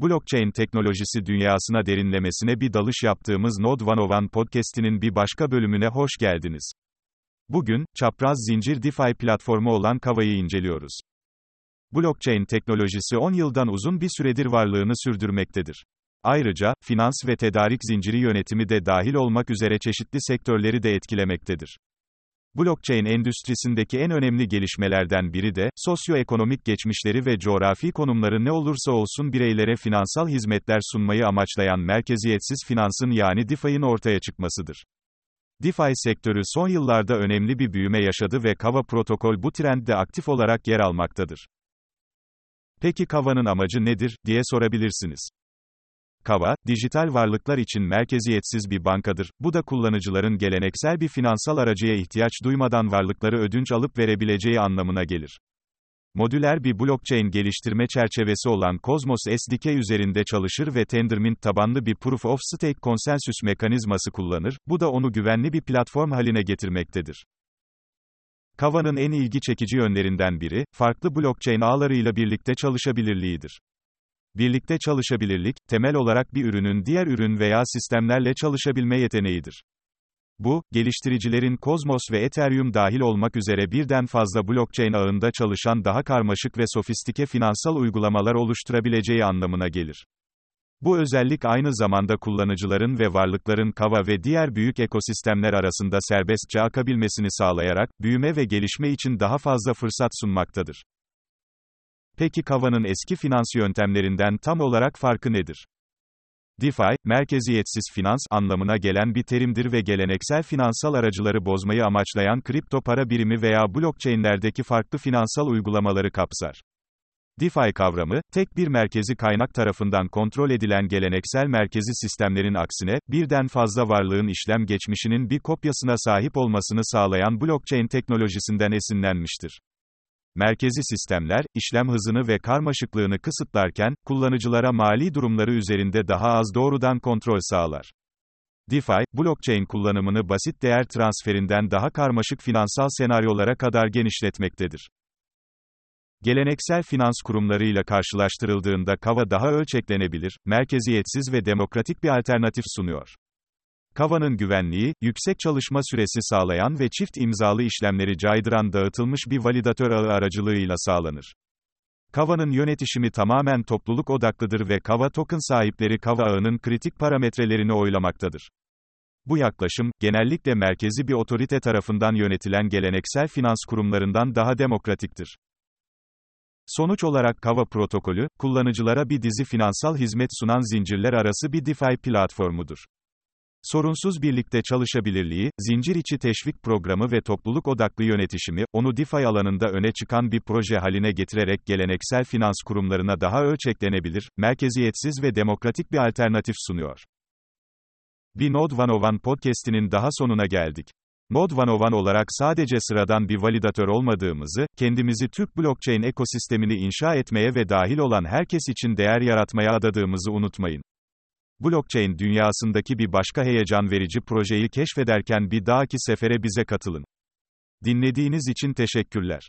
Blockchain teknolojisi dünyasına derinlemesine bir dalış yaptığımız Node 101 podcast'inin bir başka bölümüne hoş geldiniz. Bugün, çapraz zincir DeFi platformu olan Kava'yı inceliyoruz. Blockchain teknolojisi 10 yıldan uzun bir süredir varlığını sürdürmektedir. Ayrıca, finans ve tedarik zinciri yönetimi de dahil olmak üzere çeşitli sektörleri de etkilemektedir. Blockchain endüstrisindeki en önemli gelişmelerden biri de, sosyoekonomik geçmişleri ve coğrafi konumları ne olursa olsun bireylere finansal hizmetler sunmayı amaçlayan merkeziyetsiz finansın yani DeFi'nin ortaya çıkmasıdır. DeFi sektörü son yıllarda önemli bir büyüme yaşadı ve Kava protokol bu trendde aktif olarak yer almaktadır. Peki Kava'nın amacı nedir, diye sorabilirsiniz. Kava, dijital varlıklar için merkeziyetsiz bir bankadır. Bu da kullanıcıların geleneksel bir finansal aracıya ihtiyaç duymadan varlıkları ödünç alıp verebileceği anlamına gelir. Modüler bir blockchain geliştirme çerçevesi olan Cosmos SDK üzerinde çalışır ve Tendermint tabanlı bir Proof of Stake konsensüs mekanizması kullanır, bu da onu güvenli bir platform haline getirmektedir. Kava'nın en ilgi çekici yönlerinden biri, farklı blockchain ağlarıyla birlikte çalışabilirliğidir. Birlikte çalışabilirlik, temel olarak bir ürünün diğer ürün veya sistemlerle çalışabilme yeteneğidir. Bu, geliştiricilerin Cosmos ve Ethereum dahil olmak üzere birden fazla blockchain ağında çalışan daha karmaşık ve sofistike finansal uygulamalar oluşturabileceği anlamına gelir. Bu özellik aynı zamanda kullanıcıların ve varlıkların kava ve diğer büyük ekosistemler arasında serbestçe akabilmesini sağlayarak, büyüme ve gelişme için daha fazla fırsat sunmaktadır. Peki Kava'nın eski finans yöntemlerinden tam olarak farkı nedir? DeFi, merkeziyetsiz finans anlamına gelen bir terimdir ve geleneksel finansal aracıları bozmayı amaçlayan kripto para birimi veya blockchain'lerdeki farklı finansal uygulamaları kapsar. DeFi kavramı, tek bir merkezi kaynak tarafından kontrol edilen geleneksel merkezi sistemlerin aksine, birden fazla varlığın işlem geçmişinin bir kopyasına sahip olmasını sağlayan blockchain teknolojisinden esinlenmiştir. Merkezi sistemler, işlem hızını ve karmaşıklığını kısıtlarken, kullanıcılara mali durumları üzerinde daha az doğrudan kontrol sağlar. DeFi, blockchain kullanımını basit değer transferinden daha karmaşık finansal senaryolara kadar genişletmektedir. Geleneksel finans kurumlarıyla karşılaştırıldığında Kava daha ölçeklenebilir, merkeziyetsiz ve demokratik bir alternatif sunuyor. Kava'nın güvenliği, yüksek çalışma süresi sağlayan ve çift imzalı işlemleri caydıran dağıtılmış bir validatör ağı aracılığıyla sağlanır. Kava'nın yönetişimi tamamen topluluk odaklıdır ve Kava token sahipleri Kava ağının kritik parametrelerini oylamaktadır. Bu yaklaşım, genellikle merkezi bir otorite tarafından yönetilen geleneksel finans kurumlarından daha demokratiktir. Sonuç olarak Kava protokolü, kullanıcılara bir dizi finansal hizmet sunan zincirler arası bir DeFi platformudur. Sorunsuz birlikte çalışabilirliği, zincir içi teşvik programı ve topluluk odaklı yönetişimi, onu DeFi alanında öne çıkan bir proje haline getirerek geleneksel finans kurumlarına daha ölçeklenebilir, merkeziyetsiz ve demokratik bir alternatif sunuyor. Bir Node 101 podcast'inin daha sonuna geldik. Node 101 olarak sadece sıradan bir validatör olmadığımızı, kendimizi Türk blockchain ekosistemini inşa etmeye ve dahil olan herkes için değer yaratmaya adadığımızı unutmayın. Blockchain dünyasındaki bir başka heyecan verici projeyi keşfederken bir dahaki sefere bize katılın. Dinlediğiniz için teşekkürler.